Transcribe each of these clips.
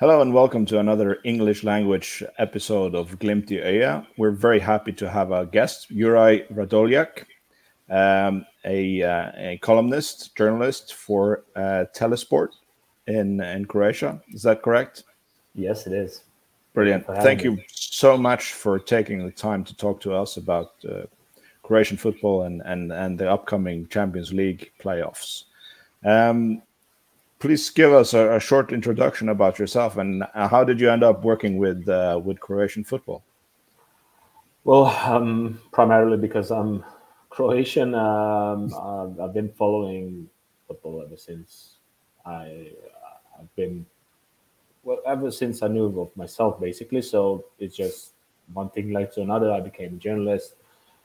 Hello and welcome to another English language episode of Glimt i We're very happy to have a guest, Juraj Vrdoljak, um, a, uh, a, columnist, journalist for uh, Telesport in, in Croatia. Is that correct? Yes, it is. Brilliant. Thank you so much for taking the time to talk to us about uh, Croatian football and, and, and the upcoming Champions League playoffs. Um, please give us a, a, short introduction about yourself and how did you end up working with uh, with Croatian football? Well, um, primarily because I'm Croatian. Um, I've been following football ever since I I've been well ever since I knew of myself basically. So it's just one thing led to another. I became a journalist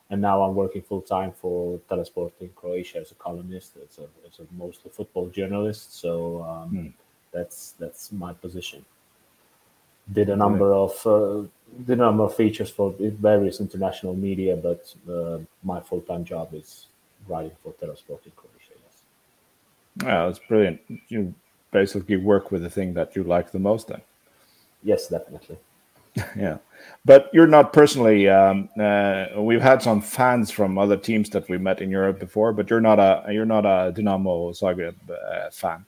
and now I'm working full time for Telesport in Croatia as a columnist. It's a, it's a mostly football journalist, so um, hmm. that's that's my position. Did a number of uh, did a number of features for various international media, but uh, my full time job is writing for Telesport in Croatia. Yes. Yeah, that's brilliant. You basically work with the thing that you like the most, then. Yes, definitely. yeah, but you're not personally. Um, uh, we've had some fans from other teams that we met in Europe before, but you're not a you're not a Dinamo Zagreb uh, fan.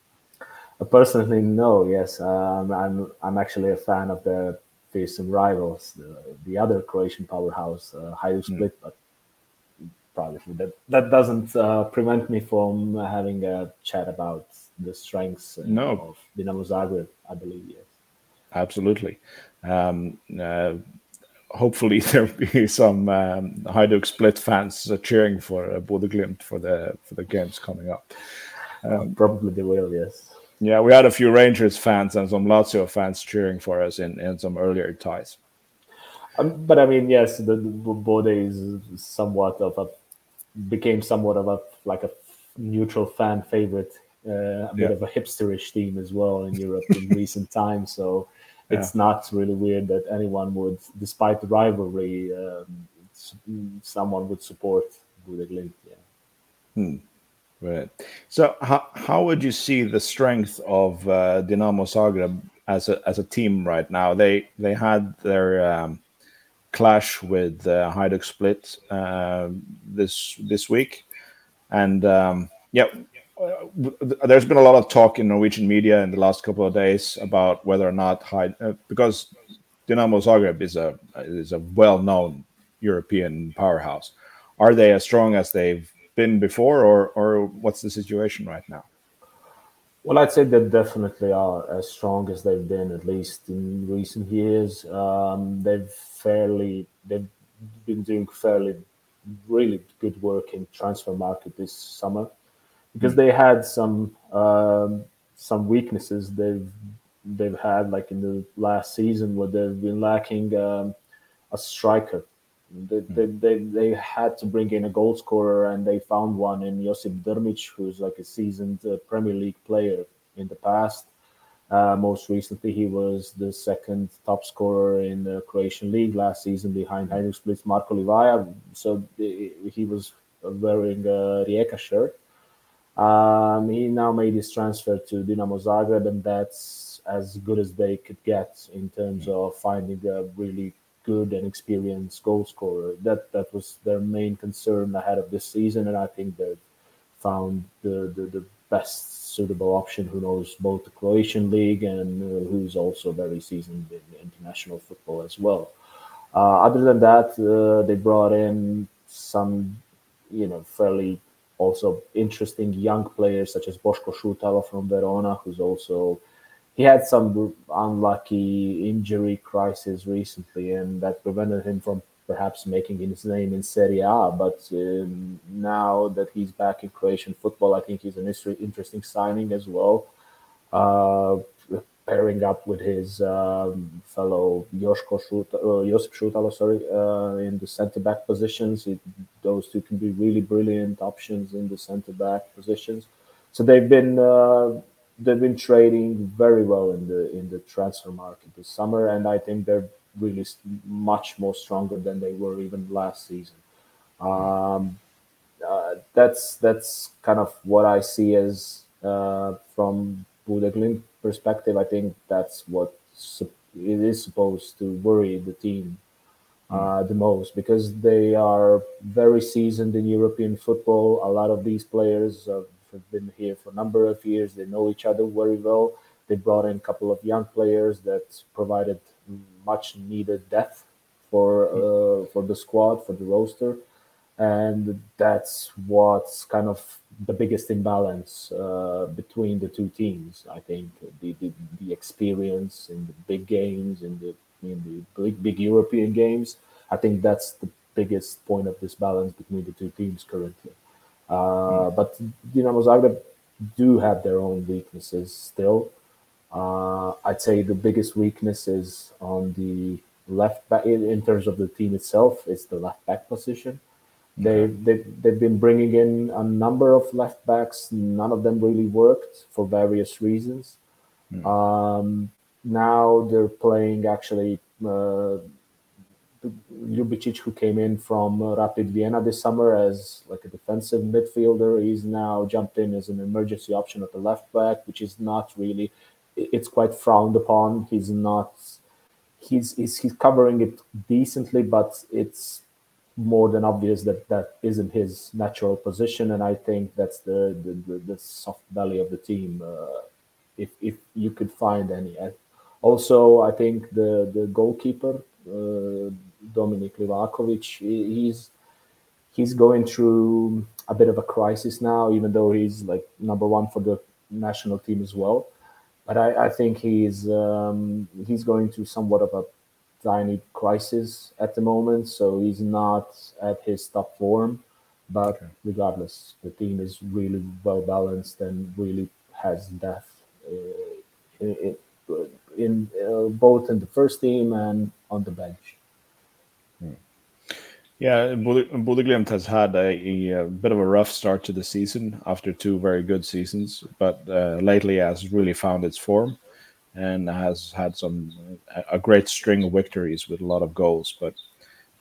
Uh, personally, no. Yes, um, I'm I'm actually a fan of the fearsome rivals, the, the other Croatian powerhouse, uh, Hajduk hmm. Split, mm. but probably that that doesn't uh, prevent me from having a chat about the strengths no. of Dinamo Zagreb. I believe yes. Absolutely um, uh, hopefully there'll be some um, Hajduk Split fans uh, cheering for uh, for the for the games coming up. Um, Probably they will, yes. Yeah, we had a few Rangers fans and some Lazio fans cheering for us in, in some earlier ties. Um, but I mean, yes, the, the Bodø is somewhat of a became somewhat of a like a neutral fan favorite, uh, a bit of a hipsterish team as well in Europe in recent times. So it's yeah. not really weird that anyone would, despite the rivalry, um, someone would support Glimt. Yeah. Hmm. Right. So, how, how would you see the strength of uh, Dinamo Zagreb as a as a team right now? They they had their um, clash with uh, Hajduk Split uh, this this week, and um, yeah, there's been a lot of talk in Norwegian media in the last couple of days about whether or not high, uh, because Dinamo Zagreb is a is a well-known European powerhouse. Are they as strong as they've been before, or or what's the situation right now? Well, I'd say they definitely are as strong as they've been, at least in recent years. Um, they've fairly they've been doing fairly really good work in transfer market this summer because they had some um, some weaknesses they've they've had like in the last season where they've been lacking um, a striker. They, they, hmm. they, they, had to bring in a goal scorer and they found one in Josip Drmic, who's like a seasoned uh, Premier League player in the past. Uh, most recently, he was the second top scorer in the Croatian league last season behind Hajduk Split's Marko Livaja. So he was wearing a Rijeka shirt. Um, he now made his transfer to Dinamo Zagreb, and that's as good as they could get in terms of finding a really good and experienced goal scorer. That that was their main concern ahead of this season, and I think they've found the, the, the best suitable option who knows both the Croatian league and uh, who's also very seasoned in international football as well. Uh, other than that, uh, they brought in some, you know, fairly also interesting young players such as Boško Šutalo from Verona, who's also he had some unlucky injury crisis recently, and that prevented him from perhaps making his name in Serie A. But um, now that he's back in Croatian football, I think he's an interesting signing as well. Uh, pairing up with his um, fellow Šuta, uh, Josip Šutalo, sorry, uh, in the centre back positions. It, those two can be really brilliant options in the centre back positions. So they've been uh, they've been trading very well in the in the transfer market this summer, and I think they're really much more stronger than they were even last season. Um, uh, that's that's kind of what I see as uh, from Bodø perspective, I think that's what it is supposed to worry the team uh, the most because they are very seasoned in European football. A lot of these players have been here for a number of years. They know each other very well. They brought in a couple of young players that provided much needed depth for uh, for the squad for the roster, and that's what's kind of the biggest imbalance uh, between the two teams. I think the, the, the experience in the big games in the in the big, big European games. I think that's the biggest point of this balance between the two teams currently. Uh, mm. But Dinamo Zagreb do have their own weaknesses still. Uh, I'd say the biggest weakness is on the left back in, in terms of the team itself. It's the left back position. They, they, they've been bringing in a number of left backs. None of them really worked for various reasons. Mm. Um, now they're playing actually uh, Ljubicic, who came in from Rapid Vienna this summer as like a defensive midfielder. He's now jumped in as an emergency option at the left back, which is not really. It's quite frowned upon. He's not. He's he's, he's covering it decently, but it's more than obvious that that isn't his natural position, and I think that's the the, the, the soft belly of the team. Uh, if if you could find any. Also, I think the the goalkeeper uh, Dominik Livakovic, he's he's going through a bit of a crisis now, even though he's like number one for the national team as well. But I, I think he's um, he's going through somewhat of a tiny crisis at the moment, so he's not at his top form. But okay. regardless, the team is really well balanced and really has depth uh, in, in uh, both in the first team and on the bench. Yeah, Bodø has had a, a, bit of a rough start to the season after two very good seasons, but uh, lately has really found its form and has had some a great string of victories with a lot of goals. But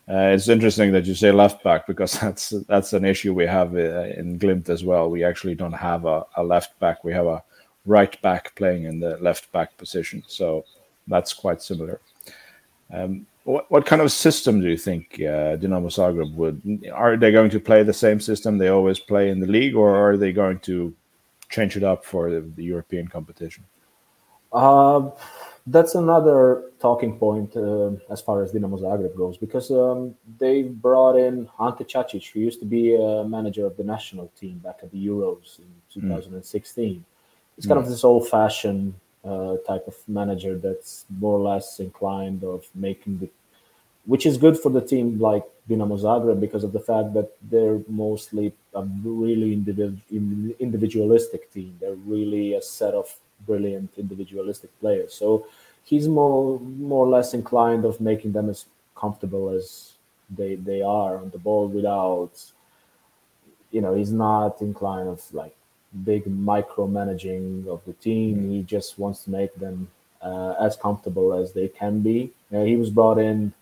uh, it's interesting that you say left back because that's that's an issue we have uh, in Glimt as well. We actually don't have a, a left back; we have a right back playing in the left back position, so that's quite similar. Um, what, what kind of system do you think uh, Dinamo Zagreb would? Are they going to play the same system they always play in the league, or are they going to change it up for the, the European competition? Uh, that's another talking point uh, as far as Dinamo Zagreb goes, because um, they brought in Ante Čačić, who used to be a manager of the national team back at the Euros in 2016. Mm. It's kind mm. of this old-fashioned uh, type of manager that's more or less inclined of making the, which is good for the team like Dinamo Zagreb because of the fact that they're mostly a really individual individualistic team. They're really a set of brilliant individualistic players. So he's more more or less inclined of making them as comfortable as they they are on the ball without you know he's not inclined of like big micromanaging of the team. He just wants to make them uh, as comfortable as they can be. Uh, he was brought in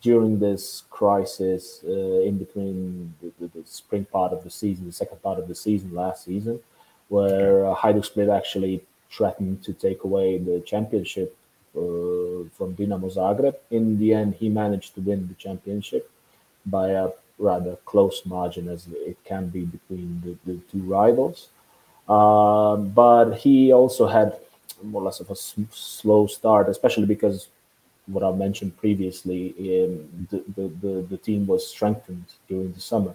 during this crisis uh, in between the, the, the, spring part of the season, the second part of the season last season, where uh, Hajduk Split actually threatened to take away the championship uh, from Dinamo Zagreb. In the end, he managed to win the championship by a rather close margin as it can be between the, the two rivals. Uh, but he also had more or less of a slow start, especially because what I mentioned previously, um, the, the, the, the, team was strengthened during the summer.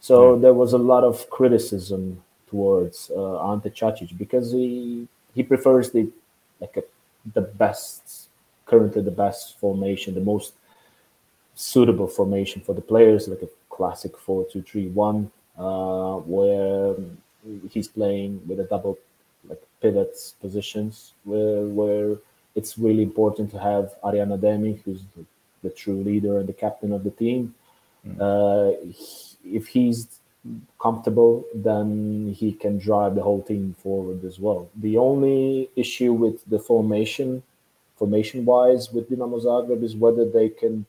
So yeah. there was a lot of criticism towards uh, Ante Čačić because he he prefers the like a, the best currently the best formation, the most suitable formation for the players, like a classic four two three one, uh, where he's playing with a double like pivots positions where where it's really important to have Arijan Ademi, who's the, the, true leader and the captain of the team. Mm. Uh, he, if he's comfortable, then he can drive the whole team forward as well. The only issue with the formation, formation wise, with Dinamo Zagreb is whether they can.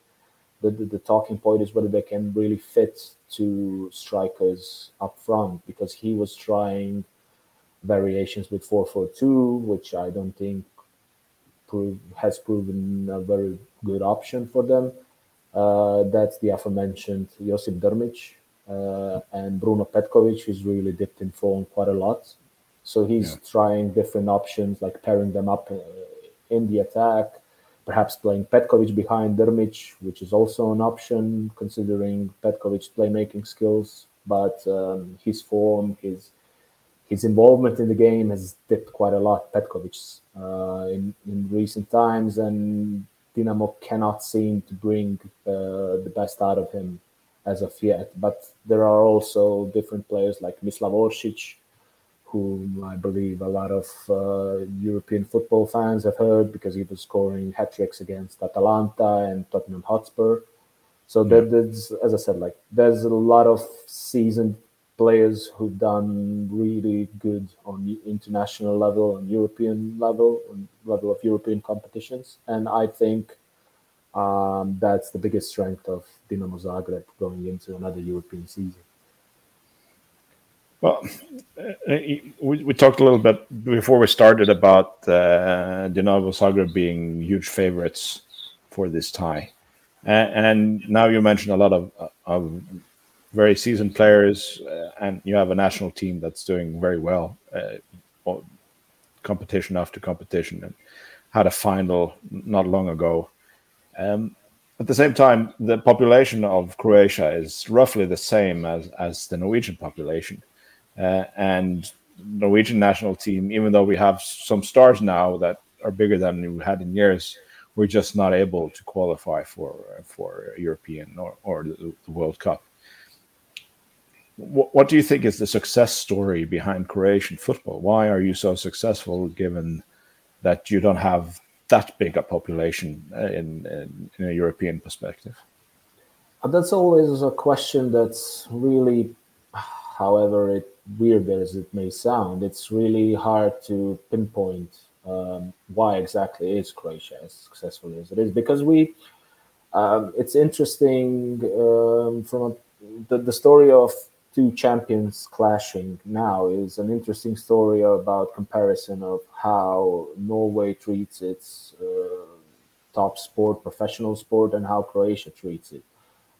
The, the, the talking point is whether they can really fit two strikers up front because he was trying variations with 442, which I don't think prove, has proven a very good option for them. Uh, that's the aforementioned Josip Drmic uh, and Bruno Petkovic, who's really dipped in form quite a lot. So he's yeah. trying different options, like pairing them up uh, in the attack, perhaps playing Petkovic behind Drmic, which is also an option considering Petkovic's playmaking skills. But um, his form, his his involvement in the game has dipped quite a lot, Petkovic's, uh, in, in recent times, and Dinamo cannot seem to bring uh, the best out of him as of yet. But there are also different players like Mislav Orsic, whom I believe a lot of uh, European football fans have heard because he was scoring hat tricks against Atalanta and Tottenham Hotspur. So there, there's, as I said, like there's a lot of seasoned players who've done really good on the international level and European level, on level of European competitions, and I think um, that's the biggest strength of Dinamo Zagreb going into another European season. Well, uh, we, we talked a little bit before we started about uh, Dinamo Zagreb being huge favorites for this tie, and, and now you mentioned a lot of, of very seasoned players, uh, and you have a national team that's doing very well, uh, competition after competition, and had a final not long ago. Um, at the same time, the population of Croatia is roughly the same as, as the Norwegian population. Uh, and Norwegian national team, even though we have some stars now that are bigger than we had in years, we're just not able to qualify for for European or, or the, World Cup. What, what do you think is the success story behind Croatian football? Why are you so successful, given that you don't have that big a population uh, in, in, in a European perspective? That's always a question that's really, however, it weird as it may sound, it's really hard to pinpoint um, why exactly is Croatia as successful as it is because we. Um, it's interesting um, from a, the, the story of two champions clashing now is an interesting story about comparison of how Norway treats its uh, top sport, professional sport, and how Croatia treats it.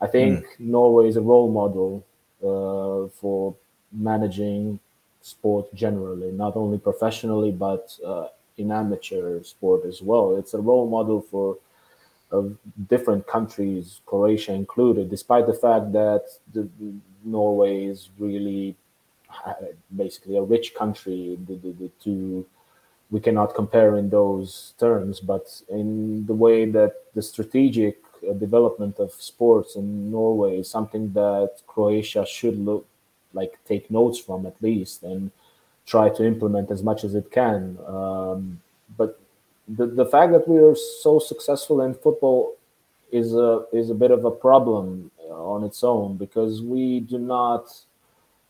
I think mm. Norway is a role model uh, for managing sport generally, not only professionally but uh, in amateur sport as well. It's a role model for different countries, Croatia included, despite the fact that the, the Norway is really basically a rich country. The, the, the two we cannot compare in those terms, but in the way that the strategic uh, development of sports in Norway is something that Croatia should look like take notes from at least and try to implement as much as it can. Um, but the, the fact that we are so successful in football is a is a bit of a problem on its own because we do not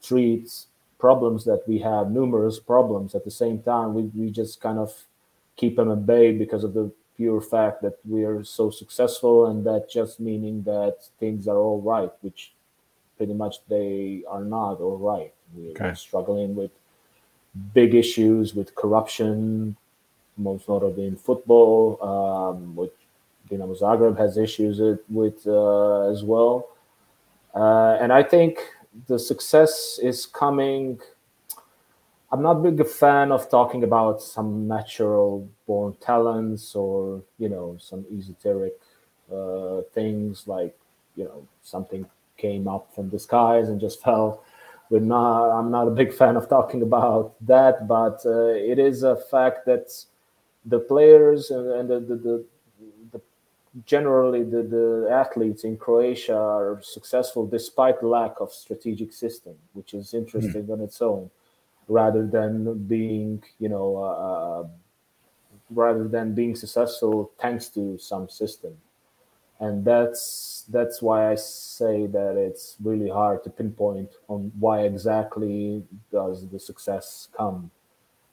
treat problems that we have numerous problems at the same time we, we just kind of keep them at bay because of the pure fact that we are so successful and that just meaning that things are all right which pretty much they are not all right. We're, okay. struggling with big issues with corruption, most notably in football, um, which Dinamo Zagreb has issues with uh, as well. Uh, and I think the success is coming. I'm not big a fan of talking about some natural born talents or you know some esoteric uh, things like you know something came up from the skies and just fell. We're not, I'm not a big fan of talking about that, but uh, it is a fact that the players and, and the, the, the, the, generally the, the athletes in Croatia are successful despite the lack of strategic system, which is interesting mm. on its own, rather than being, you know, uh, uh, rather than being successful thanks to some system and that's that's why I say that it's really hard to pinpoint on why exactly does the success come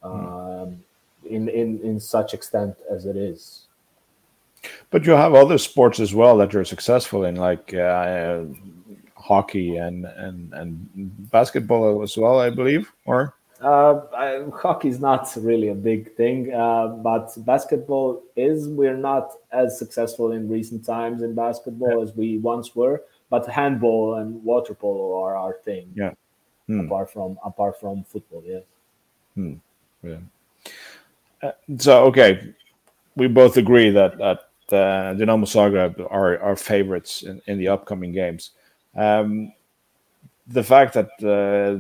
hmm. um, in in in such extent as it is. But you have other sports as well that you're successful in, like uh, hockey and and and basketball as well, I believe, or Uh, I, hockey is not really a big thing, uh, but basketball is. We're not as successful in recent times in basketball as we once were. But handball and water polo are our thing. Yeah. Hmm. Apart from apart from football, yes. Hmm. Yeah. Uh, so okay, we both agree that that uh, Dinamo Zagreb are our favorites in, in the upcoming games. Um, the fact that uh,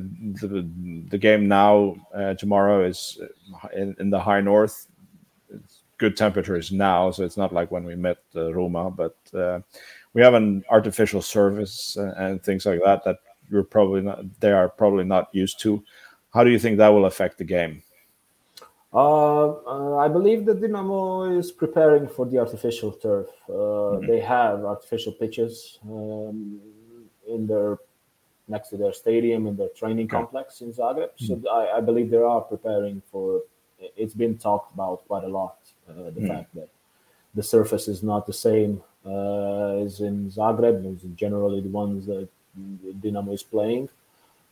the, the game now uh, tomorrow is in, in, the high north, good temperatures now, so it's not like when we met uh, Roma, but uh, we have an artificial surface and, and things like that that you're probably not, they are probably not used to. How do you think that will affect the game? Uh, uh, I believe that Dinamo is preparing for the artificial turf. Uh, mm-hmm. They have artificial pitches um, in their next to their stadium in their training complex in Zagreb. So mm. I, I, believe they are preparing for. It's been talked about quite a lot. Uh, the mm. fact that the surface is not the same uh, as in Zagreb, as generally the ones that Dinamo is playing.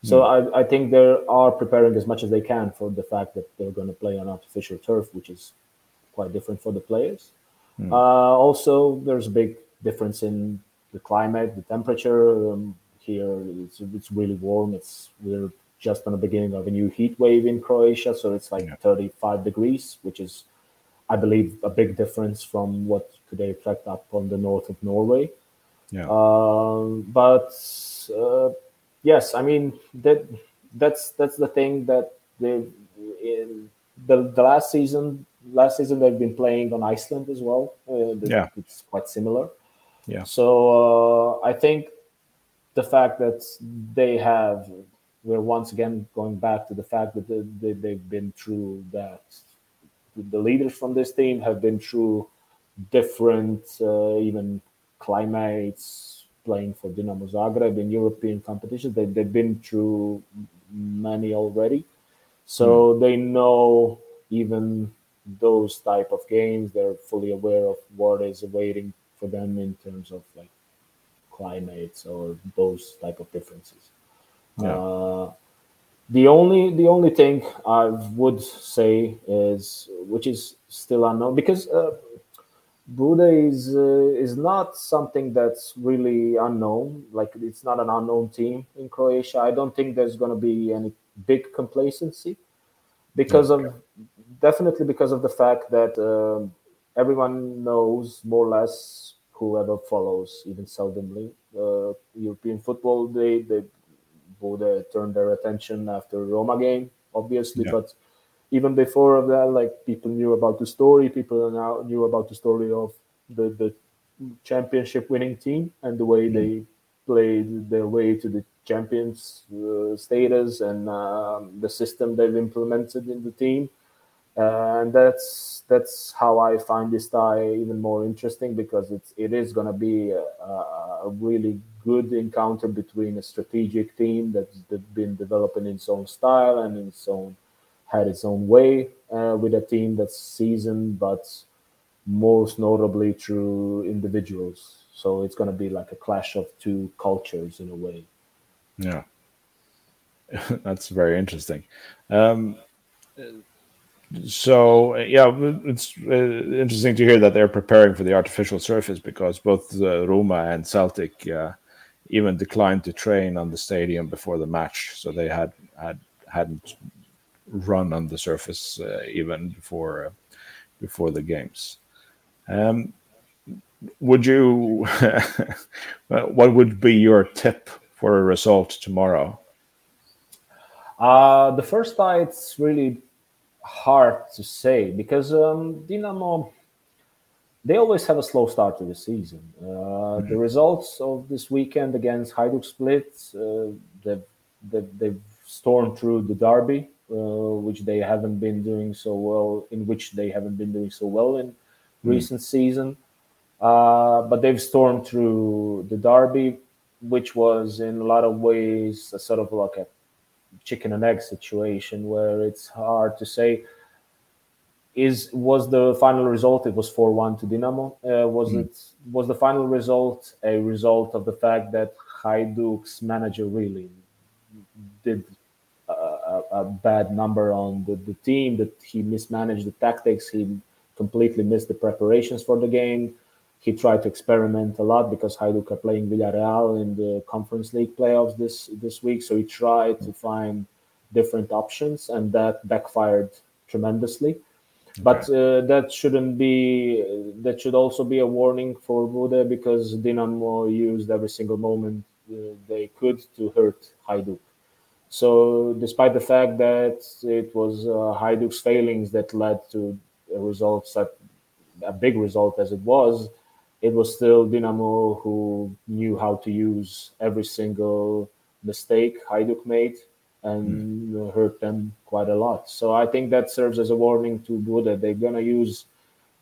So mm. I, I think they are preparing as much as they can for the fact that they're going to play on artificial turf, which is quite different for the players. Mm. Uh, also, there's a big difference in the climate, the temperature. Um, here it's, it's really warm. It's we're just on the beginning of a new heat wave in Croatia, so it's like yeah. 35 degrees, which is, I believe, a big difference from what today reflect up on the north of Norway. Yeah. Um, but uh, yes, I mean that that's that's the thing that they in the, the last season last season they've been playing on Iceland as well. Uh, yeah, it's quite similar. Yeah. So uh, I think the fact that they have we're once again going back to the fact that they, they, have been through that the leaders from this team have been through different uh, even climates playing for Dinamo Zagreb in European competitions. They, they've been through many already. So mm. they know even those type of games. They're fully aware of what is awaiting for them in terms of like climates or those type of differences. Yeah. Uh, the only the only thing I would say is which is still unknown because uh, Bodø is uh, is not something that's really unknown. Like it's not an unknown team in Croatia. I don't think there's going to be any big complacency because okay. of definitely because of the fact that uh, everyone knows more or less whoever follows even seldomly uh, European football. They they Bodø turned their attention after Roma game, obviously, yeah. but even before of that, like people knew about the story. People now knew about the story of the the championship winning team and the way mm. they played their way to the champions uh, status and um, the system they've implemented in the team. Uh, and that's that's how I find this tie even more interesting because it's it is going to be a, a, really good encounter between a strategic team that's, that's been developing its own style and its own had its own way uh, with a team that's seasoned, but most notably through individuals. So it's going to be like a clash of two cultures in a way. Yeah, that's very interesting. Um, so yeah, it's uh, interesting to hear that they're preparing for the artificial surface because both uh, Roma and Celtic uh, even declined to train on the stadium before the match, so they had had hadn't run on the surface uh, even before uh, before the games. Um, would you? what would be your tip for a result tomorrow? Uh, the first tie, it's really hard to say because um, Dinamo they always have a slow start to the season. Uh, mm-hmm. The results of this weekend against Hajduk Split, uh, they've, they've, they've, stormed through the derby, which they haven't been doing so well, in which they haven't been doing so well in mm-hmm. recent season. Uh, but they've stormed through the derby, which was in a lot of ways a sort of like a chicken and egg situation where it's hard to say is was the final result it was 4-1 to Dinamo uh, was mm. it was the final result a result of the fact that Hajduk's manager really did a, bad number on the, the team, that he mismanaged the tactics, he completely missed the preparations for the game. He tried to experiment a lot because Hajduk are playing Villarreal in the Conference League playoffs this this week. So he tried to find different options, and that backfired tremendously. Okay. But uh, that shouldn't be. That should also be a warning for Bodø because Dinamo used every single moment uh, they could to hurt Hajduk. So, despite the fact that it was uh, Hajduk's failings that led to a result, such a big result as it was, it was still Dinamo who knew how to use every single mistake Hajduk made and mm. hurt them quite a lot. So I think that serves as a warning to Bodø. They're gonna use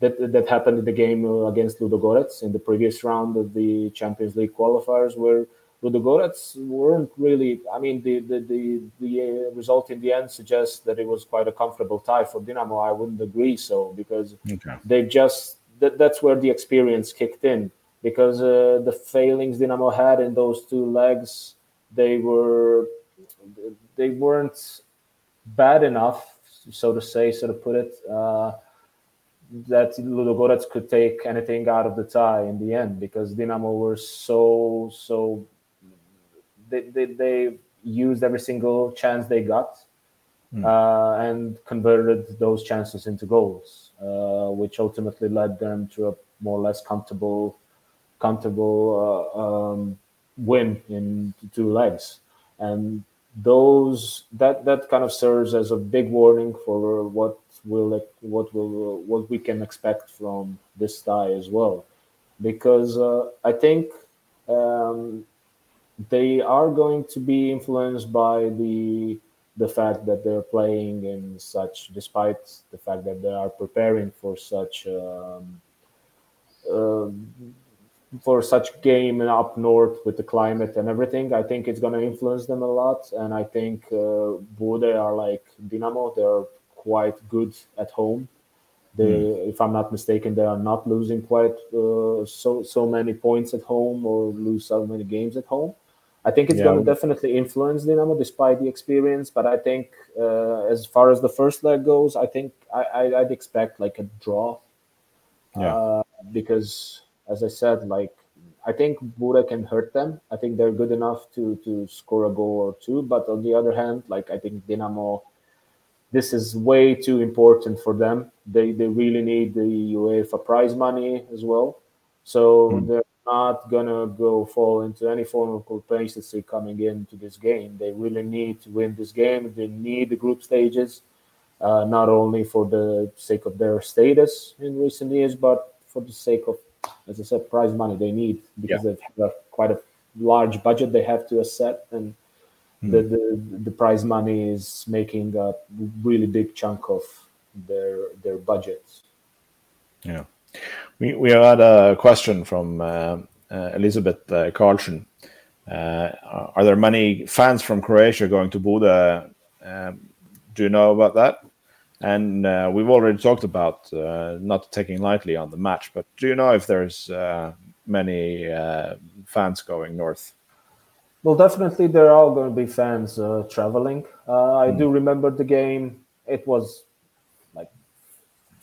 that. That happened in the game against Ludogorets in the previous round of the Champions League qualifiers, where Ludogorets weren't really. I mean, the the the, the uh, result in the end suggests that it was quite a comfortable tie for Dinamo. I wouldn't agree so because okay. they just that, that's where the experience kicked in because uh, the failings Dinamo had in those two legs they were they weren't bad enough, so to say, so to put it. Uh, that Ludogorets could take anything out of the tie in the end because Dinamo were so so they, they, they used every single chance they got mm. uh, and converted those chances into goals, uh, which ultimately led them to a more or less comfortable, comfortable uh, um, win in two legs. And those that that kind of serves as a big warning for what will what will what we can expect from this tie as well, because uh, I think. Um, they are going to be influenced by the the fact that they're playing in such, despite the fact that they are preparing for such um, uh, for such game up north with the climate and everything. I think it's going to influence them a lot, and I think uh, Bodø are like Dinamo. They're quite good at home. They, mm. if I'm not mistaken, they are not losing quite uh, so so many points at home or lose so many games at home. I think it's yeah. going to definitely influence Dinamo despite the experience. But I think uh, as far as the first leg goes, I think I, would expect like a draw. Yeah. Uh, because as I said, like I think Bodø can hurt them. I think they're good enough to to score a goal or two. But on the other hand, like I think Dinamo, this is way too important for them. They they really need the UEFA prize money as well. So mm. they're not gonna go fall into any form of complacency coming into this game. They really need to win this game. They need the group stages, uh, not only for the sake of their status in recent years, but for the sake of, as I said, prize money they need because yeah. they have got quite a large budget they have to set, and mm. the, the the prize money is making a really big chunk of their their budgets. Yeah. We, we had a question from uh, uh, Elizabeth uh, Carlson. Uh, are there many fans from Croatia going to Bodø? Um, do you know about that? And uh, we've already talked about uh, not taking lightly on the match, but do you know if there's uh, many fans going north? Well, definitely there are going to be fans traveling. I mm. do remember the game. It was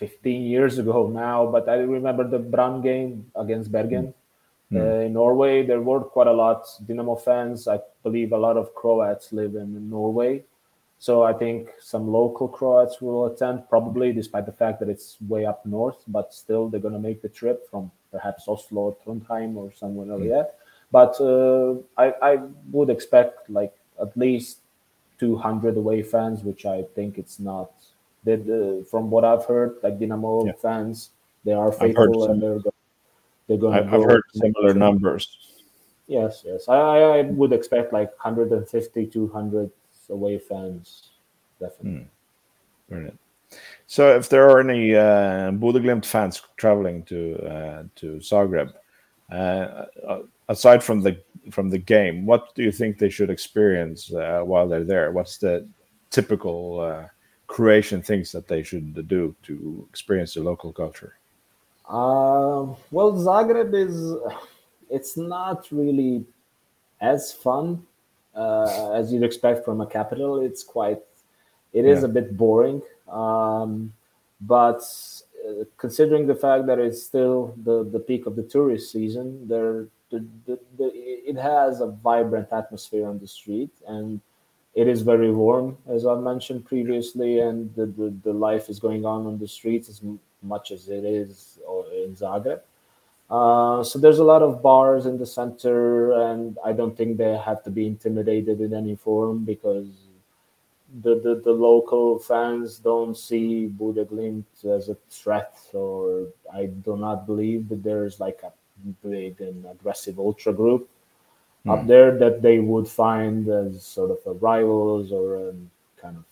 15 years ago now, but I remember the Brann game against Bergen. Mm. Uh, in Norway, there were quite a lot Dinamo fans. I believe a lot of Croats live in Norway. So I think some local Croats will attend, probably despite the fact that it's way up north, but still they're going to make the trip from perhaps Oslo or Trondheim or somewhere like mm. that. But uh, I, I would expect like at least 200 away fans, which I think it's not that uh, from what I've heard, like Dinamo yeah. fans, they are faithful and they're they're going. I've, go heard similar numbers. Yes, yes. I, I would expect like 150, 200 away fans, definitely. Mm. Brilliant. So, if there are any uh, fans traveling to uh, to Zagreb, uh, aside from the from the game, what do you think they should experience uh, while they're there? What's the typical uh, Croatian things that they should do to experience the local culture? Uh, well, Zagreb is it's not really as fun uh, as you'd expect from a capital. It's quite It is yeah. a bit boring, um, but uh, considering the fact that it's still the, the peak of the tourist season, there the, the, the, it has a vibrant atmosphere on the street and it is very warm, as I mentioned previously, and the, the, the life is going on on the streets as much as it is in Zagreb. Uh, so there's a lot of bars in the center, and I don't think they have to be intimidated in any form because the, the, the local fans don't see Bodø as a threat, or I do not believe that there's like a big and aggressive ultra group mm. up there that they would find as sort of a rivals or a kind of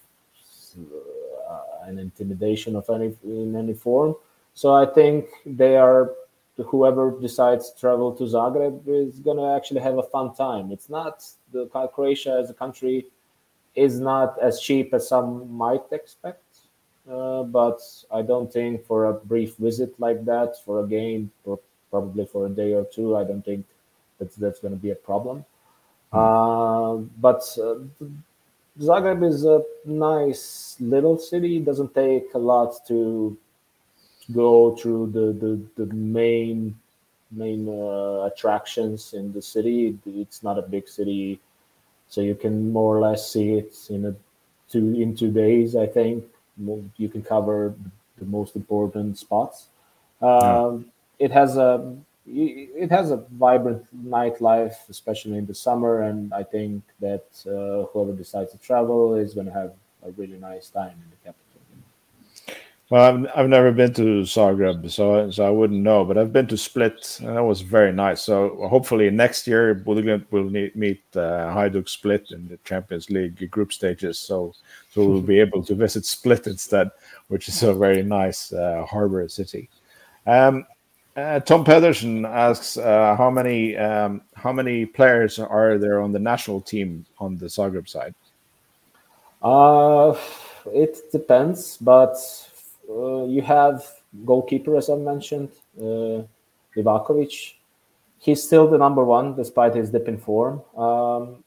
uh, an intimidation of any in any form. So I think they are whoever decides to travel to Zagreb is going to actually have a fun time. It's not the Croatia as a country is not as cheap as some might expect. Uh, but I don't think for a brief visit like that, for a game, probably for a day or two, I don't think that's that's going to be a problem. Mm. Uh, but uh, Zagreb is a nice little city. It doesn't take a lot to go through the the, the main main uh, attractions in the city. It's not a big city, so you can more or less see it in a two in two days. I think you can cover the most important spots. Um, yeah. It has a it has a vibrant nightlife, especially in the summer, and I think that uh, whoever decides to travel is going to have a really nice time in the capital. Well, I've, I've never been to Zagreb, so so I wouldn't know. But I've been to Split, and that was very nice. So hopefully next year Bodø/Glimt will need, meet uh, Hajduk Split in the Champions League group stages. So so we'll be able to visit Split instead, which is a very nice uh, harbor city. Um, uh, Tom Pedersen asks uh, how many um, how many players are there on the national team on the Zagreb side? Uh, it depends, but uh, you have goalkeeper, as I mentioned, uh. He's still the number one despite his dip in form. Um,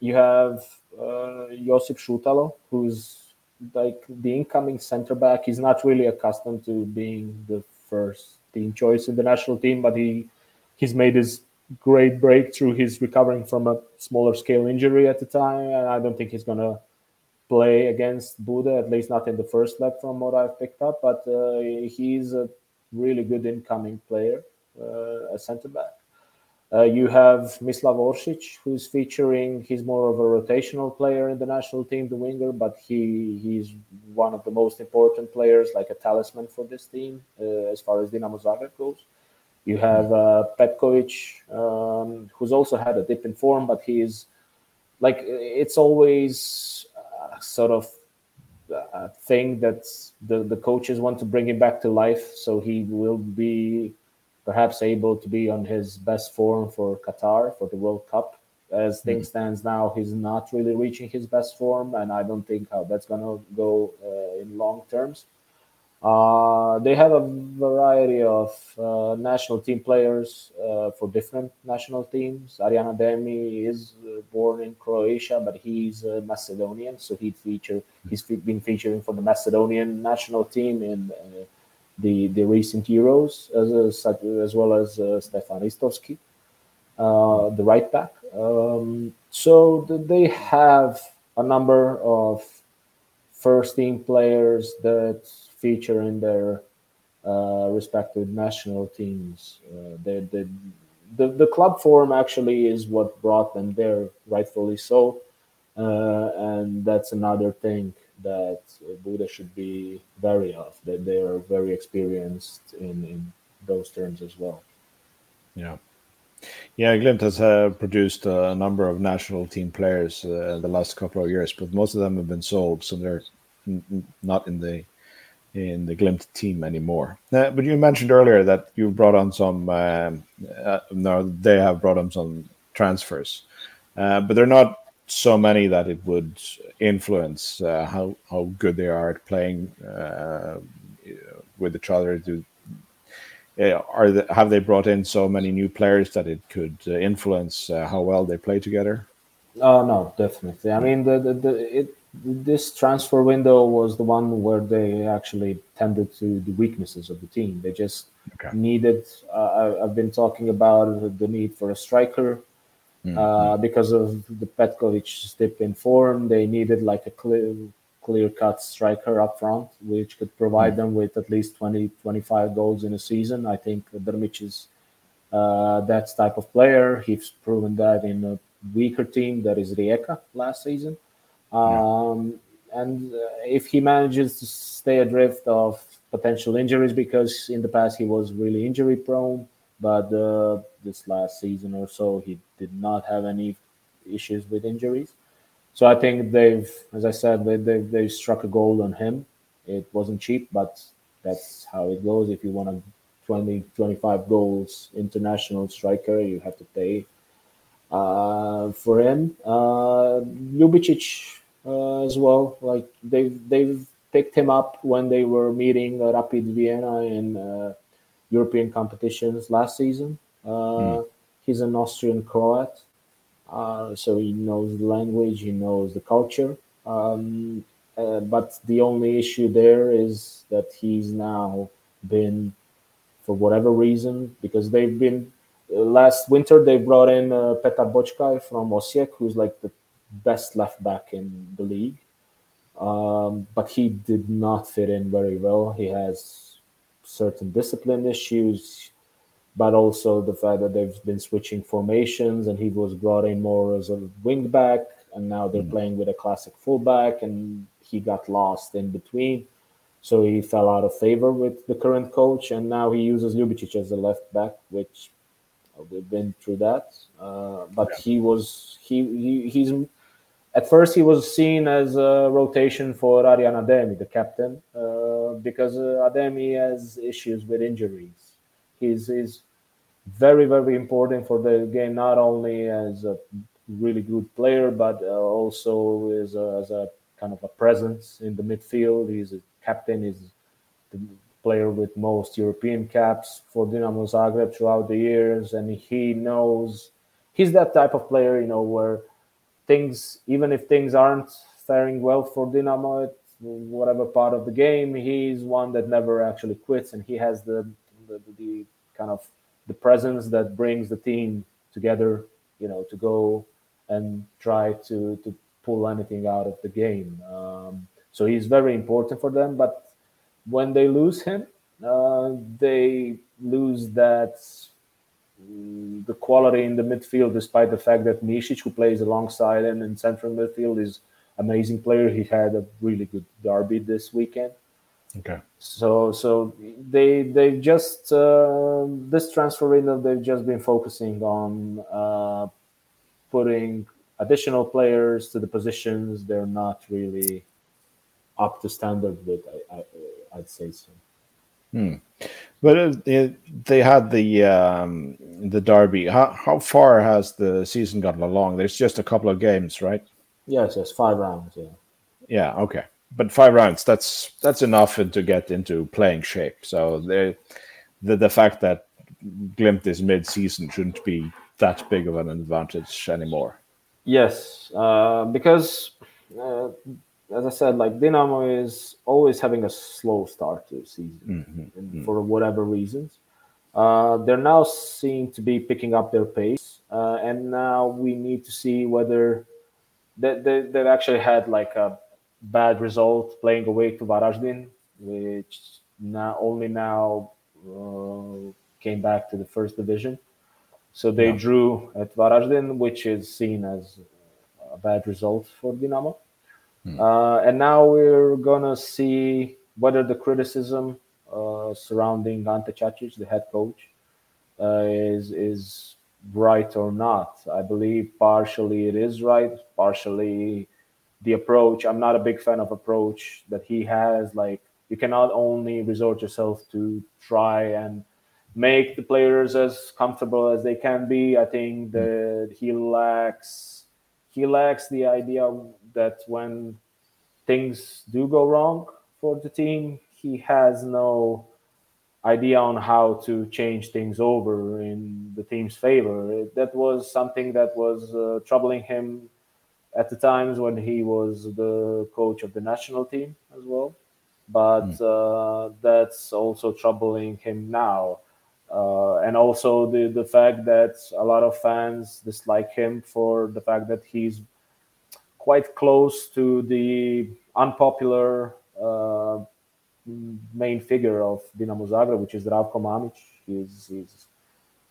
you have uh, Josip Šutalo, who's like the incoming center back. He's not really accustomed to being the first team choice in the national team, but he he's made his great breakthrough. He's recovering from a smaller scale injury at the time, and I don't think he's gonna play against Bodø, at least not in the first leg from what I've picked up. But uh, he's a really good incoming player, uh, a centre back. Uh, you have Mislav Orsic, who's featuring. He's more of a rotational player in the national team, the winger, but he he's one of the most important players, like a talisman for this team uh, as far as Dinamo Zagreb goes. You have uh, Petkovic, um, who's also had a dip in form, but he's like it's always sort of a thing that the, the coaches want to bring him back to life. So he will be perhaps able to be on his best form for Qatar for the World Cup. As things mm-hmm. stands now, he's not really reaching his best form, and I don't think how that's gonna go uh, in long terms. Uh, they have a variety of uh, national team players uh, for different national teams. Arijan Ademi is uh, born in Croatia, but he's Macedonian, so he'd feature he's been featuring for the Macedonian national team in uh, the the recent Euros, as as well as uh, Stefan Ristovski, the right back. Um, so they have a number of first team players that feature in their uh, respective national teams. Uh, they, they, the, the club form actually is what brought them there, rightfully so. Uh, and that's another thing that Bodø should be wary of, that they are very experienced in, in those terms as well. Yeah. Yeah, Glimt has uh, produced a number of national team players uh, the last couple of years, but most of them have been sold, so they're n- not in the in the Glimt team anymore. Uh, but you mentioned earlier that you brought on some. Um, uh, no, they have brought on some transfers, uh, but they're not so many that it would influence uh, how how good they are at playing uh, with each other. Do uh, are the, have they brought in so many new players that it could influence how well they play together? Oh no, definitely. I mean, the, the, the it this transfer window was the one where they actually tended to the weaknesses of the team. They just okay. needed. Uh, I've been talking about the need for a striker mm-hmm. uh, because of the Petkovic dip in form. They needed like a clear, clear cut striker up front, which could provide mm-hmm. them with at least 20, 25 goals in a season. I think Drmic is uh, that type of player. He's proven that in a weaker team that is Rijeka last season. Um, and uh, if he manages to stay adrift of potential injuries, because in the past he was really injury prone, but uh, this last season or so he did not have any issues with injuries. So I think they've, as I said, they, they, they struck a goal on him. It wasn't cheap, but that's how it goes. If you want a 20, 25 goals international striker, you have to pay uh, for him. Uh, Ljubicic uh, as well. Like they've they've picked him up when they were meeting Rapid Vienna in uh, European competitions last season. Mm. He's an Austrian Croat, uh, so he knows the language, he knows the culture. Um, uh, but the only issue there is that he's now been, for whatever reason, because they've been last winter they brought in uh, Petar Bočkaj from Osijek, who's like the best left back in the league. Um, but he did not fit in very well. He has certain discipline issues, but also the fact that they've been switching formations and he was brought in more as a wing back, and now they're mm playing with a classic fullback, and he got lost in between. So he fell out of favor with the current coach, and now he uses Ljubicic as a left back, which we've been through that. Uh, but yeah. he was he, he he's at first he was seen as a rotation for Arijan Ademi, the captain, uh, because uh, Ademi has issues with injuries. He's, he's very, very important for the game, not only as a really good player, but uh, also as a, as a kind of a presence in the midfield. He's a captain, he's the player with most European caps for Dinamo Zagreb throughout the years, and he knows he's that type of player, you know, where things, even if things aren't faring well for Dinamo, whatever part of the game, he's one that never actually quits, and he has the, the, the kind of the presence that brings the team together, you know, to go and try to to pull anything out of the game. Um, so he's very important for them. But when they lose him, uh, they lose that the quality in the midfield, despite the fact that Misic, who plays alongside him in central midfield, is amazing player. He had a really good derby this weekend. Okay. So so they they just uh, this transfer window they've just been focusing on uh, putting additional players to the positions they're not really up to standard with. I, I I'd say so. Hmm. But uh, they had the um, the derby. How how far has the season gotten along? There's just a couple of games, right? Yes, yes, five rounds. Yeah. Yeah. Okay. But five rounds. That's that's enough to get into playing shape. So the the the fact that Glimt is mid season shouldn't be that big of an advantage anymore. Yes, uh, because uh, as I said, like Dinamo is always having a slow start to the season mm-hmm. mm-hmm. for whatever reasons. Uh, they're now seem to be picking up their pace, uh, and now we need to see whether they, they, they've actually had like a bad result playing away to Varaždin, which now only now uh, came back to the first division. So they yeah. drew at Varaždin, which is seen as a bad result for Dinamo. Hmm. Uh, and now we're gonna see whether the criticism uh, surrounding Ante Čačić, the head coach, uh, is is right or not. I believe partially it is right, partially the approach. I'm not a big fan of approach that he has. Like you cannot only resort yourself to try and make the players as comfortable as they can be. I think hmm. that he lacks he lacks the idea that when things do go wrong for the team, he has no idea on how to change things over in the team's favor. That was something that was uh, troubling him at the times when he was the coach of the national team as well. But mm. uh, that's also troubling him now. Uh, and also the, the fact that a lot of fans dislike him for the fact that he's quite close to the unpopular uh, main figure of Dinamo Zagreb, which is Zdravko Mamic. He's, he's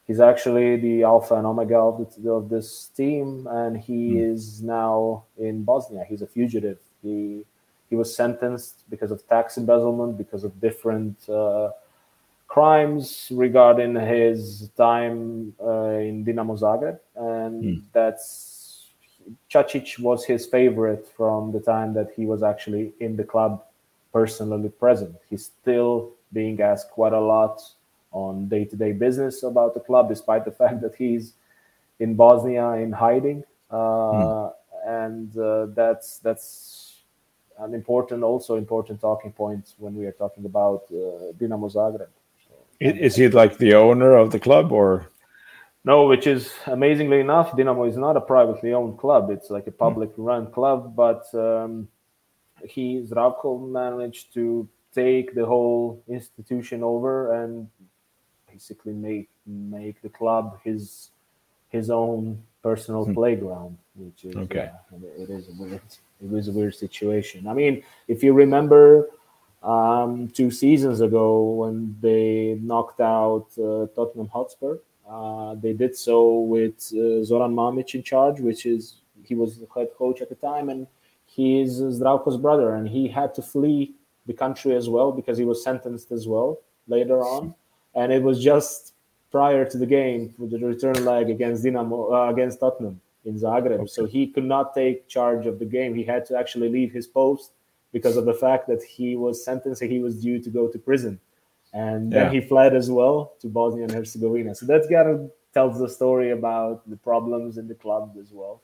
he's actually the alpha and omega of, the, of this team, and he mm. is now in Bosnia. He's a fugitive. He he was sentenced because of tax embezzlement, because of different uh, crimes regarding his time uh, in Dinamo Zagreb, and mm. that's Čačić was his favorite from the time that he was actually in the club personally present. He's still being asked quite a lot on day-to-day business about the club, despite the fact that he's in Bosnia in hiding, uh, mm. and uh, that's that's an important, also important talking point when we are talking about uh, Dinamo Zagreb. So, is he like the owner of the club, or? No, which is amazingly enough, Dinamo is not a privately owned club. It's like a hmm. public-run club, but um, he Zdravko managed to take the whole institution over and basically make make the club his his own personal hmm. playground, which is okay. Uh, it is a weird it was a weird situation. I mean, if you remember um, two seasons ago when they knocked out uh, Tottenham Hotspur, uh, they did so with uh, Zoran Mamic in charge, which is he was the head coach at the time, and he is Zdravko's brother, and he had to flee the country as well because he was sentenced as well later on and it was just prior to the game with the return leg against Dinamo uh, against Tottenham in Zagreb. Okay. So he could not take charge of the game. He had to actually leave his post because of the fact that he was sentenced. He was due to go to prison, and then he fled as well to Bosnia and Herzegovina. So that kind of tells the story about the problems in the club as well.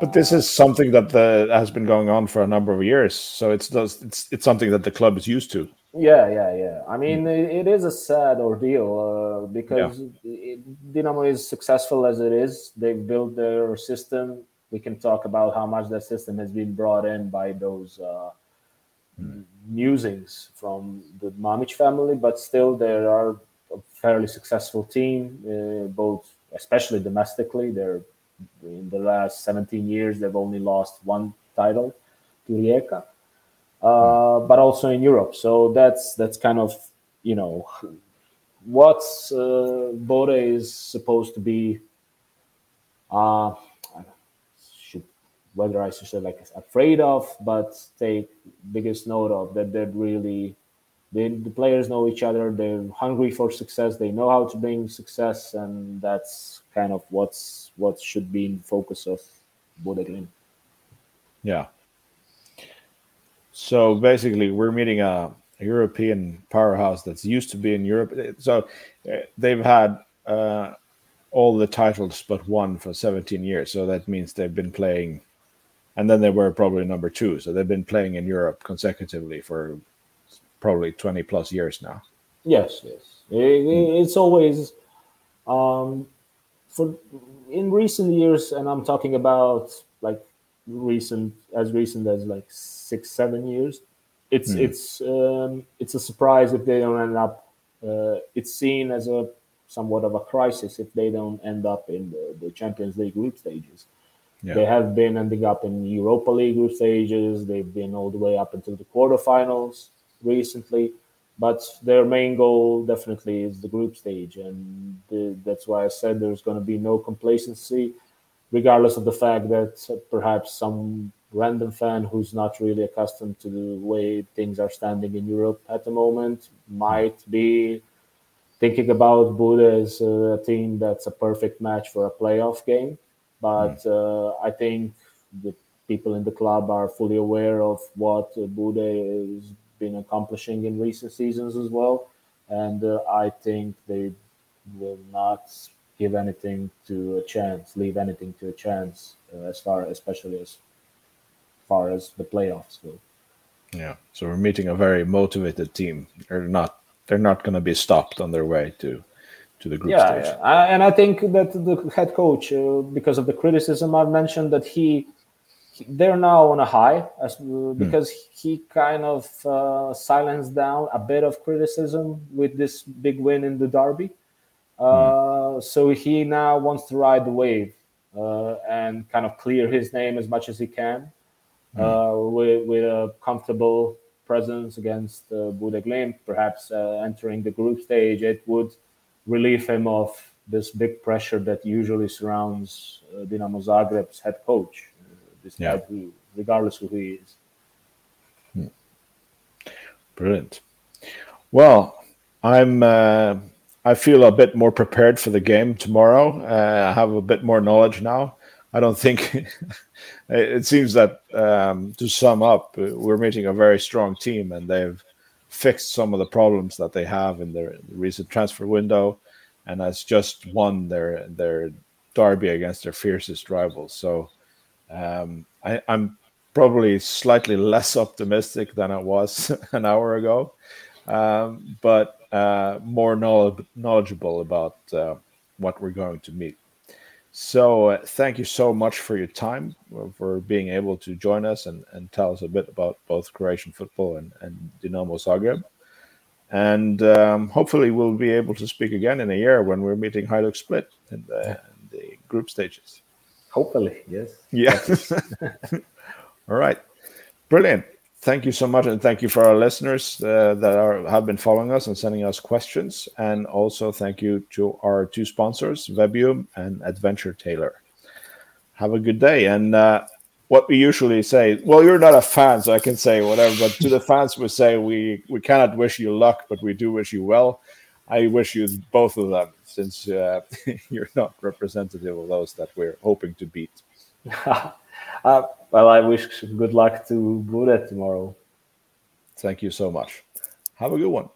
But this is something that the, has been going on for a number of years, so it's it's it's something that the club is used to. Yeah, yeah, yeah. I mean, mm. it, it is a sad ordeal uh, because yeah. it, Dinamo is successful as it is. They've built their system. We can talk about how much that system has been brought in by those uh, mm. musings from the Mamic family, but still, there are a fairly successful team, uh, both especially domestically. They're in the last 17 years, they've only lost one title to Rijeka uh, but also in Europe. So that's that's kind of you know what uh, Bodø is supposed to be. Uh, should whether I should say like afraid of, but take biggest note of that they're really the players know each other. They're hungry for success. They know how to bring success, and that's kind of what's what should be in focus of Bodø Yeah, so basically, we're meeting a, a, European powerhouse that's used to be in Europe. So uh, they've had uh, all the titles but one for 17 years. So that means they've been playing, and then they were probably number two. So they've been playing in Europe consecutively for probably 20 plus years now. Yes, yes. It's always um, for in recent years, and I'm talking about like recent as recent as like six seven years. It's mm. it's um, it's a surprise if they don't end up uh, it's seen as a somewhat of a crisis if they don't end up in the, the champions league group stages. Yeah. they have been ending up in europa league group stages. They've been all the way up until the quarterfinals recently. But their main goal definitely is the group stage. And the, that's why i said there's going to be no complacency regardless of the fact that perhaps some random fan who's not really accustomed to the way things are standing in Europe at the moment might be thinking about Bodø as a team that's a perfect match for a playoff game. But hmm. uh, I think the people in the club are fully aware of what Bodø has been accomplishing in recent seasons as well. And uh, I think they will not give anything to a chance, leave anything to a chance, uh, as far, especially as far as the playoffs go. Yeah, so we're meeting a very motivated team. They're not they're not going to be stopped on their way to to the group yeah, stage. Yeah. and I think that the head coach, uh, because of the criticism I've mentioned, that he, he they're now on a high as uh, because hmm. he kind of uh, silenced down a bit of criticism with this big win in the derby. Hmm. So he now wants to ride the wave uh, and kind of clear his name as much as he can mm. with, with a comfortable presence against uh, Bodø perhaps uh, entering the group stage, it would relieve him of this big pressure that usually surrounds uh, Dinamo Zagreb's head coach, uh, this yeah. guy who, regardless who he is. Hmm. Brilliant. Well, I'm. I feel a bit more prepared for the game tomorrow. Uh, I have a bit more knowledge now. I don't think it seems that um, to sum up, we're meeting a very strong team, and they've fixed some of the problems that they have in their recent transfer window, and has just won their their derby against their fiercest rivals. So um, I, I'm probably slightly less optimistic than I was an hour ago, um, but uh, more knowledge, knowledgeable about uh, what we're going to meet. So, uh, thank you so much for your time, for being able to join us and, and tell us a bit about both Croatian football and, and Dinamo Zagreb. And um, hopefully, we'll be able to speak again in a year when we're meeting Hajduk Split in the, in the group stages. Hopefully, yes. Yeah. All right. Brilliant thank you so much, and thank you for our listeners uh, that are have been following us and sending us questions. And also thank you to our two sponsors, Webium and Adventure Tailor. Have a good day. And uh, what we usually say, well, you're not a fan, so I can say whatever. But to the fans, we say we we cannot wish you luck, but we do wish you well. I wish you both of them, since uh, you're not representative of those that we're hoping to beat. Uh, well, I wish good luck to Bodø tomorrow. Thank you so much. Have a good one.